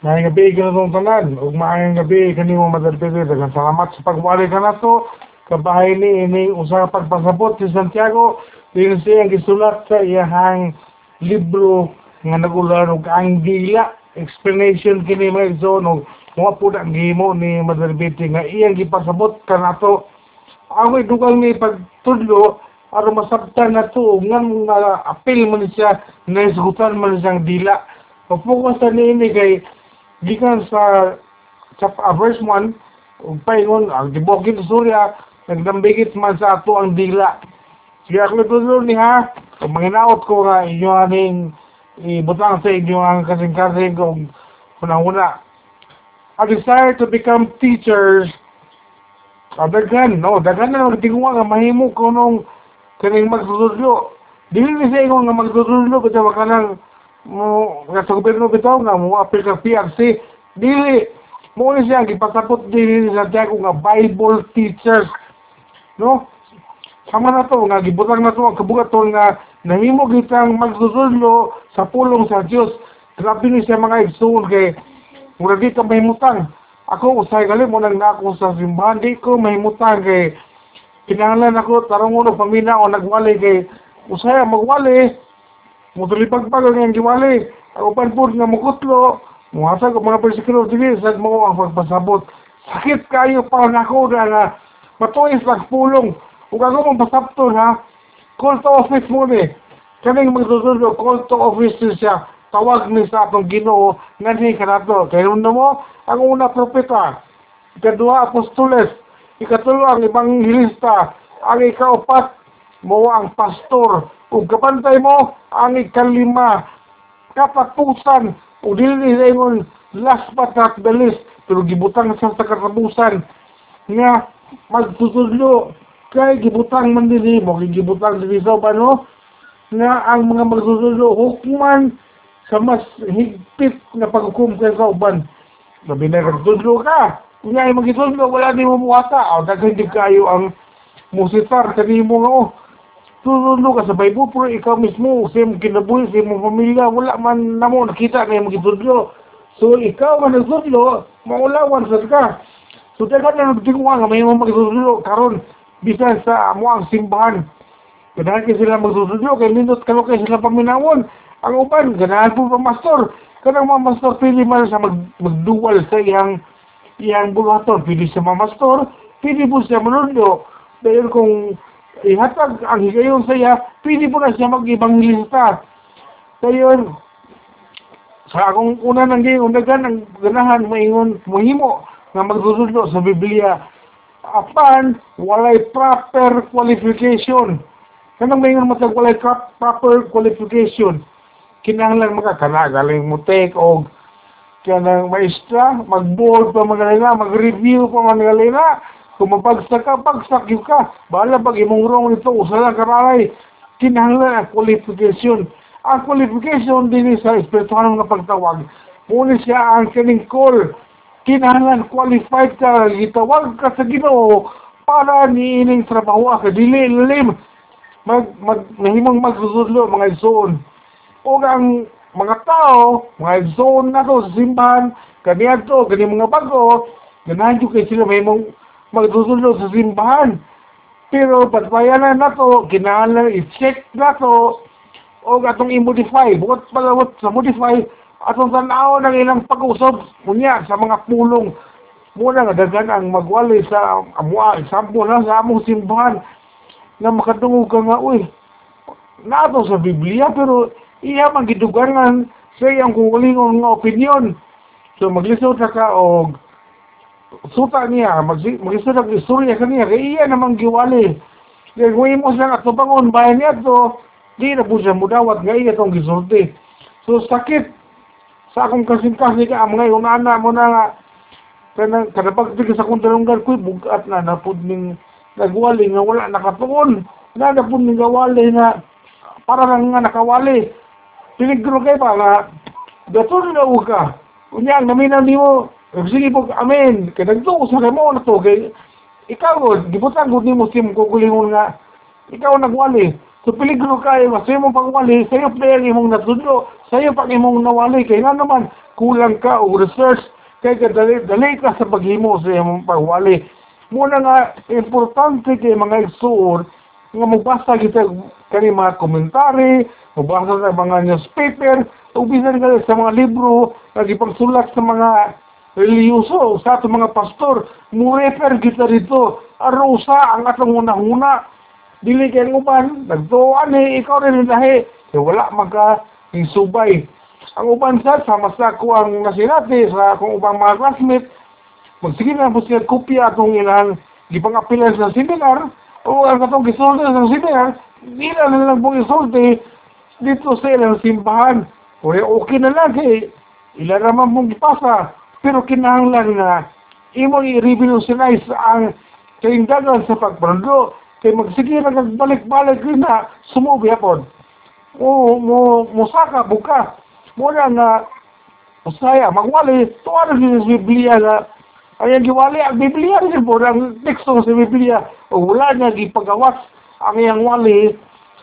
Maayong gabi ka na itong tanan. Ug maayong gabi kanimo madalpili. Daghang salamat sa pagwali ka na to. Kabahay ni ini usa ka pagpasabot si Santiago. Din siya ang gisulat sa iyahang libro nga nagulan og ang dila explanation kini mga zone og mga po ang gimo ni Madalbiti nga iyang gipasabot ka na to. Ako dugang ni pagtudlo aron masabtan na to nga nga apil man siya nga isugutan man siyang dila. Pagpukas sa niini kay gikan sa uh, verse 1 ug paingon ang gibokit sa Surya nagdambigit man sa ato ang dila. Siya ako tulo ni ha ug manginaot ko nga inyo aning ibutang sa inyo ang kasing-kasing kung una-una I desire to become teachers ah, daghan no daghan na magtinguwa nga mahimo ko nung kaning magtutudlo dili ni sa ingon nga magtutudlo kasi makanang mo nga sa gobyerno bitaw nga mo apil ka PRC dili mo ni siya gipasapot dili sa Santiago nga Bible teachers. No? Sama na to nga gibutang na to ang kabugaton nga nahimo gitang magsusullo sa pulong sa Dios grabe ni siya mga igsoon kay mura di ka mahimutang ako usay gali mo nang nako sa simbahan di ko mahimutang kay kinahanglan ako tarong uno pamina o nagwali kay usay magwali Mutulipag pa ang giwali. Ang upan po nga mukutlo. Muhasag ang mga persikilo dili sa mo ang pagpasabot. Sakit kayo pa nako na nga matuis lang pulong. Ug ako mong pasapto ha. Call to office mo ni. Kaning magsusulo call to office siya. Tawag ni sa atong Ginoo nganhi kanato. Kay uno mo ang una propeta. Ikadua apostoles. Ikatulo ang ibanghilista. Ang ikaupat mo ang pastor ug kapantay mo ang ikalima katapusan ug dili sa ingon last but not the least pero gibutang sa sa katapusan nga magtutudlo kay gibutang man dinhi mo gibutang dinhi sa no nga ang mga magtutudlo hukman sa mas higpit na paghukom kay sa uban labi na kagtudlo ka. Nga ay magitudlo wala ni mo muwata. O daghan kayo ang musitar kanimo nga oh Tutulo ka sa Bible, pero ikaw mismo, sa iyong kinabuhi, sa iyong pamilya, wala man na mo nakita na iyong magitudlo. So, ikaw man nagtudlo, maulawan sa ka. So, dagat na nagtingwa nga may mga magtudlo, karon bisan sa mo ang simbahan. Ganahan kayo sila magtudlo, kay minot kalo kayo sila paminawon. Ang uban, ganahan po pa mastor. Kanang mga mastor, pili man sa mag, magduwal sa iyang iyang bulaton. Pili sa mga mastor, pili po siya manundo. Dahil kung ihatag ang higayon sa iya, pwede po na siya mag-ibanghilista. Kayon, sa akong una nang gayon, nagan ang ganahan maingon muhimo nga magdududlo sa Biblia. Apan, walay proper qualification. Kanang maingon matag walay proper qualification. Kinahanglan makakana galing mo take og kanang maestra, mag-board pa magalina, mag-review pa magalina, kung mapagsak ka, pagsak yun ka. Bahala pag imong wrong nito, usala karalay. Kinahanglan ang qualification. Ang qualification din sa espiritual nga pagtawag. Muna siya ang kining call. Kinahanglan qualified ka, gitawag ka sa ginoo para ni ining trabaho ka. Dili lim. Mag, mag, nahimang magsusudlo, mga isoon. O ang mga tao, mga isoon na to sa simbahan, kaniya to, kani mga bago, ganahan kay sila may mong magdudulog sa simbahan. Pero patbayanan na to, kinahanglan i-check na to, o atong i-modify. Bukod pala sa modify, atong tanaw ng ilang pag-usap, kunya sa mga pulong. Muna nga dagan ang magwali sa amwa, example na sa among simbahan, na makadungog ka nga, uy, nato sa Biblia, pero iya man gidugangan sa iyang kukulingon nga opinion. So maglisod na ka og suta niya, mag-isod ang istorya kaniya, kaya iya namang giwali. Kaya kung imo siya nga tubangon, bayan niya to, di na po siya mudawat nga iya itong gisulti. So sakit sa akong kasing-kasing ka, mga yung anak mo na nga, kanang kanapagtig sa kong dalunggan ko'y bugat na napod ning nagwali nga wala nakatuon. Na napod ning gawali na para lang nga nakawali. Pinigro kay pa nga, dato na ka. Kunya, naminaw ni mo, sige po, amen. Kaya nagtuo sa mo na to, kay ikaw, gibutan ko ni mo sim kukulingon nga, ikaw nagwali. So peligro kayo, sa imong pagwali, sayo pa yung imong natudlo, sayo pa imong nawali, kaya nga naman, kulang ka o research, kaya ka dali, ka sa paghimo sa imong pagwali. Muna nga, importante kay mga igsuon, nga magbasa kita kani mga komentary, magbasa sa mga newspaper, o bisan ka sa mga libro, nagipagsulat sa mga reliyoso, sa ato mga pastor, mo refer kita dito, araw sa ang atong una-una, dili kay uban nagtuan ni ikaw rin lahi. Kay wala maka subay ang uban sa sama sa ko ang nasinati sa akong ubang mga classmate magsige na po siya kopya atong ilang gipangapilan sa seminar o ang katong gisulti sa seminar di na lang pong isulti dito sa ilang simbahan. O okay na lang kay ilan naman pong ipasa pero kinahanglan na imong i-revolutionize ang kaindagan sa pagpando kay magsige na nagbalik-balik rin na sumubi apod. O mo musaka buka. Mo na nga usaya magwali tuwa na sa Biblia na ayan giwali ang Biblia rin po ang teksto sa Biblia o wala niya gipagawas ang iyang wali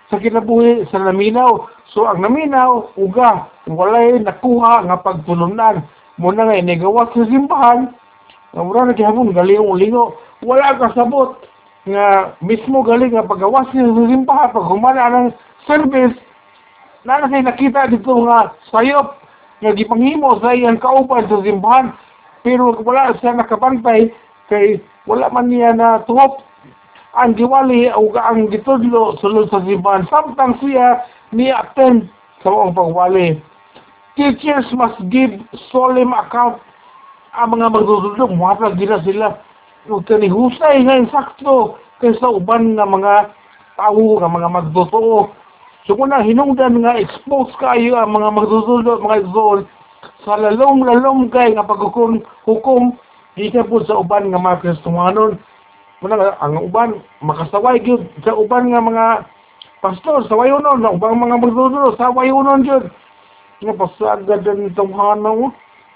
sa kinabuhi sa naminaw. So ang naminaw uga walay nakuha nga pagtulunan mo na nga inigawas sa simbahan. Nga mura na kihapon galing-lingo wala kasabot nga mismo galing nga pagawas niya sa simbahan pag humana ng service na na nakita dito nga sayop nga gipanghimo sa iyang kauban sa simbahan. Pero wala siya nakabantay kay wala man niya na tuhop ang giwali o ang gitudlo sulod sa simbahan. Samtang siya ni attend sa mga pagwali teachers must give solemn account ang mga magdudulog muhatag gila sila Huwag ni husay nga insakto kaysa uban nga mga tao nga mga magtotoo. So kung na hinungdan nga expose kayo ang mga magtutulo mga zone sa lalong-lalong kay nga paghukom hukom di ka po sa uban nga mga Kristohanon. Muna ang uban makasaway gyud sa uban nga mga pastor saway unon na ubang mga magtutulo saway unon gyud.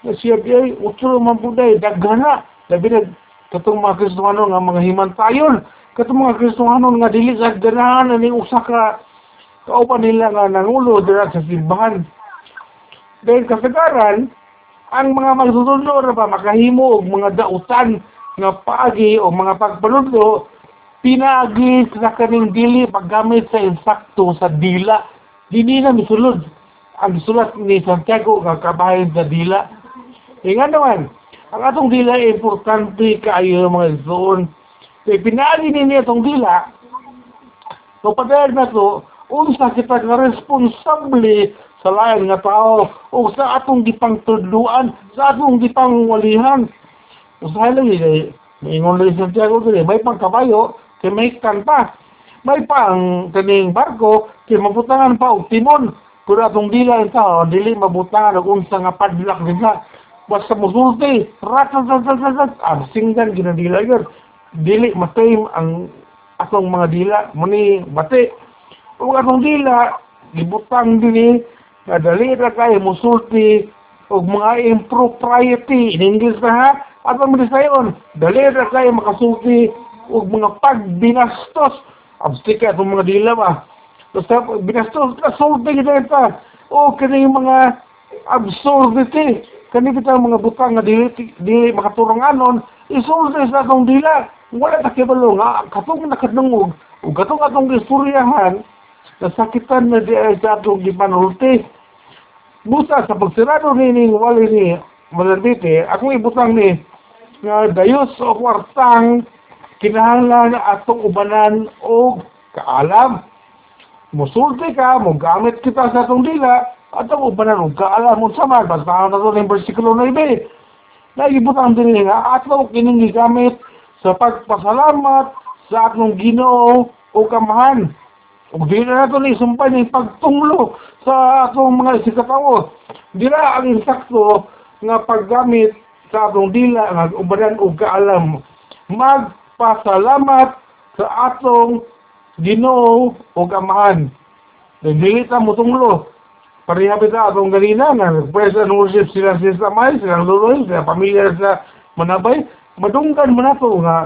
Nga siya di utro man puday daghana labi na. Katong mga Kristohano nga mga himantayon. Katong mga Kristohano nga dili sa ganahan ni usa ka kauban nila nga nangulo dira sa simbahan. Dahil kasagaran ang mga magsusundo na ba makahimo og mga dautan nga paagi o mga pagpanudlo pinagi sa kaning dili paggamit sa insakto sa dila. Dili na misulod ang sulat ni Santiago nga kabahin sa dila e nga naman ang atong dila importante kaayo mga igsoon. Kaya pinali ninyo itong dila, so padayag na to, unsa kita nga responsable sa lain nga tao o sa atong gipang tudluan, sa atong gipang walihan. Usahay lang yun, maingon lang sa Santiago dili, may pangkabayo, kay may kanta. May pang kaning barko, kay mabutangan pa og timon. Pero atong dila tao, dili mabutangan og unsa nga padlak nila basta musulti, ratatatatat, ang singgan ginadila yun. Dili matay ang atong mga dila, muni bati. Kung atong dila, gibutang dini, nga dali na kayo musulti, o mga impropriety, in English na ha, at ang sayon, dali na kayo makasulti, o mga pagbinastos, abstika itong mga dila ba. Basta binastos, kasulti kita ito, o yung mga absurdity, kani kita mga butang nga dili dili makaturong anon isulti sa atong dila. Wala ta kibalo nga katong nakadungog ug katong atong istoryahan nasakitan na di sa atong gipanulti. Busa sa pagsirado ni ning wali ni Malandite akong ibutang ni nga dayos o kwartang kinahanglan atong ubanan og kaalam musulti ka mo gamit kita sa atong dila at ang ubanan og kaalam mo sa man basta na to ng bersikulo na ibe naibutang din nga atong kining gigamit sa pagpasalamat sa atong Ginoo o kamahan. Ug di na nato ni sumpay ni pagtunglo sa atong mga sikatawo dira ang insakto nga paggamit sa atong dila nga ubanan og kaalam magpasalamat sa atong Ginoo o kamahan dili ta mutunglo pareha kita atong ganina nga nagpresa ng worship sila sila sa may silang luloy sila pamilya sa manabay. Madunggan mo na nga.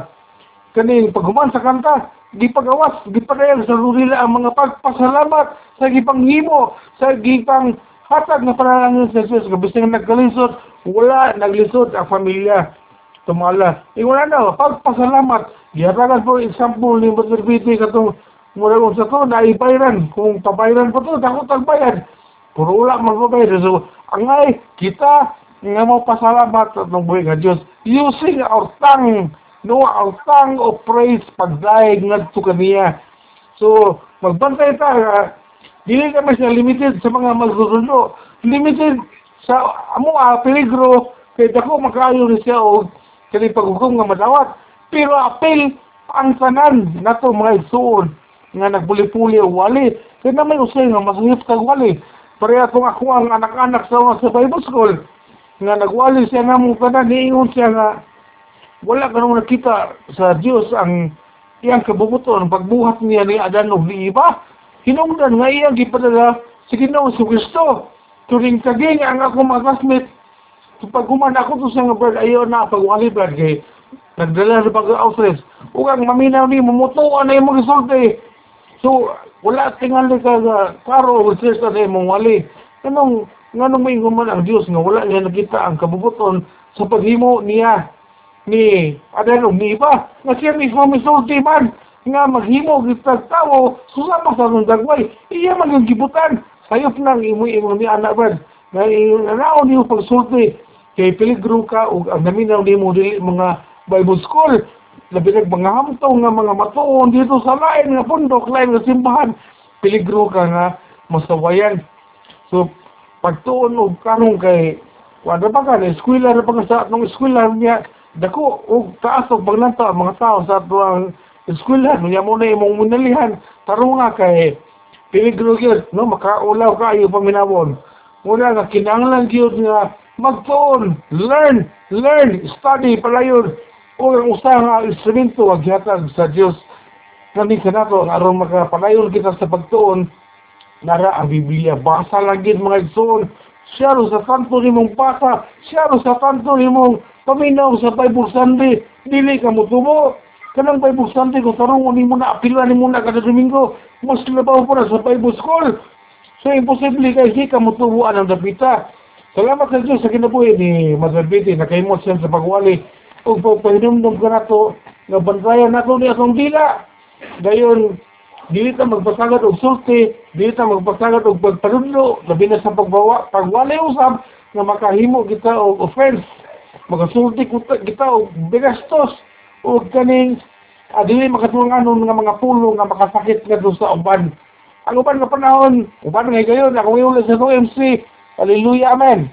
Kaning paghuman sa kanta gipagawas gipadayon sa nila ang mga pagpasalamat sa gipanghimo sa gipang hatag na panalangin sa Jesus kabisang nagkalisod wala naglisod ang pamilya. Tumala. Wala na pagpasalamat gihatagan po example ni BT katong mura sa to naibayran kung pabayran po to dako tagbayad puro wala magbabayad. So angay kita nga mo pasalamat sa itong buhay nga Diyos. Using our tongue. No our tongue of praise pagdaig ngadto kaniya so magbantay ta nga dili kami siya limited sa mga magsusundo limited sa amo ah, peligro. Kay dako makaayo ni siya og kani paghukom nga madawat pero apil ang tanan nato mga igsuon nga nagbuli-puli wali. Kay na may usay nga masungit kag wali. Pareha kung ako ang anak-anak sa sa Bible school nga nagwali siya nga mong tanan niingon siya nga wala ka nakita sa Diyos ang iyang kabubuton. Pagbuhat niya ni Adan o ni iba hinungdan nga iyang gipadala sa Ginoo sa Kristo. Turing kaging ang ako mga classmate pag human ako to sa nga bird ayaw na pagwali bird kay nagdala sa pag-outstress ug ang maminaw ni mumutuan na yung mga resulte so wala tingali ka nga karo stress na imong wali. Kanong nganong may man ang Dios nga wala niya nakita ang kabubuton sa paghimo niya ni adano ni iba? Nga siya mismo misulti man nga maghimo gitag tawo susama sa nung dagway. Iya man yung gibutan. Sayop nang imo imo ni anak brad. Nga nanaon niyo pagsulti. Kay peligro ka ug ang naminaw nimo dili mga Bible school labi nag mga hamtaw nga mga matuon dito sa lain nga pundok lain nga simbahan. Peligro ka nga masawayan. So pagtuon og kanong kay wala pa ka na eskwela ra pa ka sa atong eskwela niya. Dako og taas og paglanta ang mga tao sa atong eskwela. Niya mo na imong munalihan. Tarong nga kay peligro gyud no makaulaw ka ayo paminawon muna nga kinahanglan gyud nga magtuon learn learn study palayon o ang usa nga instrumento ang gihatag sa Dios kami sa nato ang aron makapalayon kita sa pagtuon nara ang Biblia basa lang gid mga igsoon. Siya sa kanto nimong basa siya sa kanto nimong paminaw sa Bible Sunday. Dili ka mo tubo. Kanang Bible Sunday kung tarong nimo na apila nimo na kada Domingo mas labaw pa na sa Bible School. So imposible kay di ka mo tubuan ang dapita. Salamat sa Diyos sa kinabuhi ni Mother Betty nakaimot siya sa pagwali ug pagpahinumdum ka nato nga bantayan nato ni atong dila dayon dili ta magpasagad og sulti dili ta magpasagad og pagpanundo labi na sa pagbawa pagwali usab nga makahimo kita og offense. Magasulti kita, og bigastos og kaning ah, dili makatulungan nga mga pulo nga makasakit nga sa uban. Ang uban nga panahon uban nga gayon ako sa MC hallelujah amen